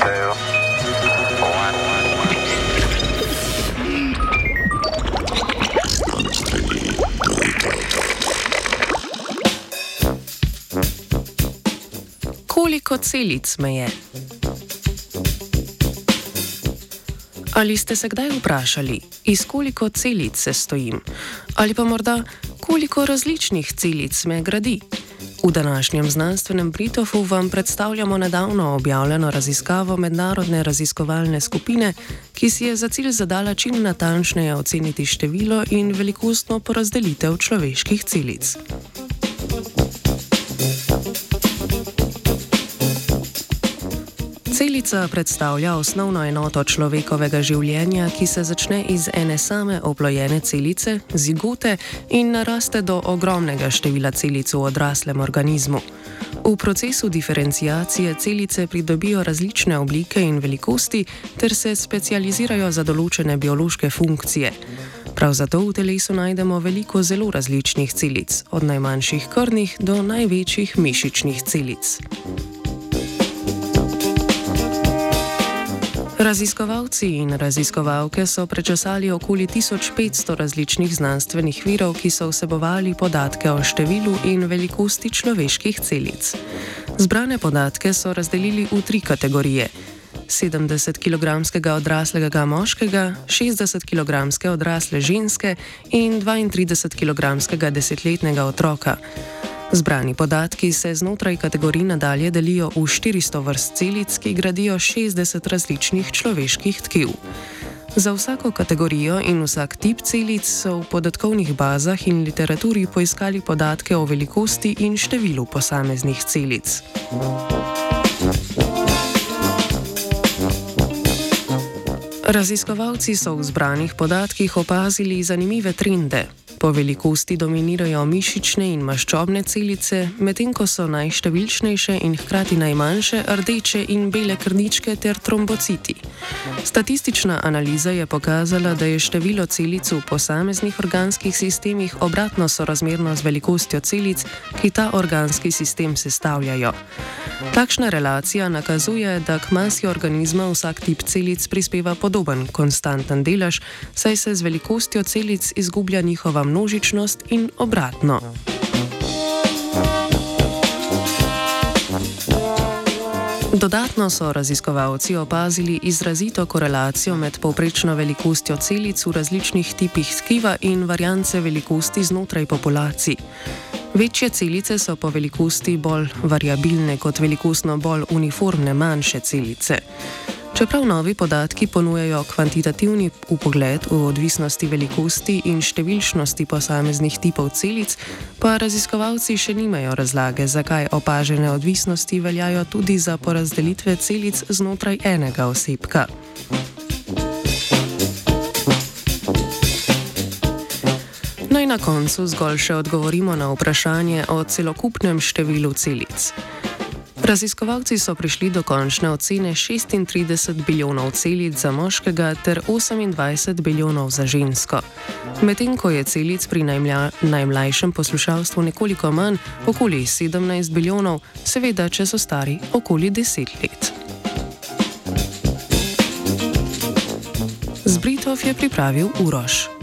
two, one. Koliko celic me je? Ali ste se kdaj vprašali, iz koliko celic se stojim? Ali pa morda, koliko različnih celic me gradi? V današnjem znanstvenem Britofu vam predstavljamo nedavno objavljeno raziskavo mednarodne raziskovalne skupine, ki si je za cilj zadala čim natančneje oceniti število in velikostno porazdelitev človeških celic. Celica predstavlja osnovno enoto človekovega življenja, ki se začne iz ene same oplojene celice, zigote, in naraste do ogromnega števila celic v odraslem organizmu. V procesu diferencijacije celice pridobijo različne oblike in velikosti ter se specializirajo za določene biološke funkcije. Prav zato v telesu najdemo veliko zelo različnih celic, od najmanjših krvnih do največjih mišičnih celic. Raziskovalci in raziskovalke so prečesali okoli 1500 različnih znanstvenih virov, ki so vsebovali podatke o številu in velikosti človeških celic. Zbrane podatke so razdelili v tri kategorije: 70 kg odraslega moškega, 60 kg odrasle ženske in 32 kg desetletnega otroka. Zbrani podatki se znotraj kategorij nadalje delijo v 400 vrst celic, ki gradijo 60 različnih človeških tkiv. Za vsako kategorijo in vsak tip celic so v podatkovnih bazah in literaturi poiskali podatke o velikosti in številu posameznih celic. Raziskovalci so v zbranih podatkih opazili zanimive trende. Po velikosti dominirajo mišične in maščobne celice, medtem ko so najštevilčnejše in hkrati najmanjše rdeče in bele krničke ter trombociti. Statistična analiza je pokazala, da je število celic v posameznih organskih sistemih obratno sorazmerno z velikostjo celic, ki ta organski sistem sestavljajo. Takšna relacija nakazuje, da k masi organizma vsak tip celic prispeva podoben konstanten delež, saj se z velikostjo celic izgublja njihova množičnost in obratno. Dodatno so raziskovalci opazili izrazito korelacijo med povprečno velikostjo celic v različnih tipih tkiva in variance velikosti znotraj populacij. Večje celice so po velikosti bolj variabilne kot velikostno bolj uniformne manjše celice. Čeprav novi podatki ponujajo kvantitativni upogled v odvisnosti velikosti in številčnosti posameznih tipov celic, pa raziskovalci še nimajo razlage, zakaj opažene odvisnosti veljajo tudi za porazdelitve celic znotraj enega osebka. Naj na koncu zgolj še odgovorimo na vprašanje o celokupnem številu celic. Raziskovalci so prišli do končne ocene 36 bilijonov celic za moškega ter 28 bilijonov za žensko. Medtem ko je celic pri najmlja, najmlajšem poslušalstvu nekoliko manj, okoli 17 bilijonov, seveda, če so stari okoli 10 let. Zbritov je pripravil Uroš.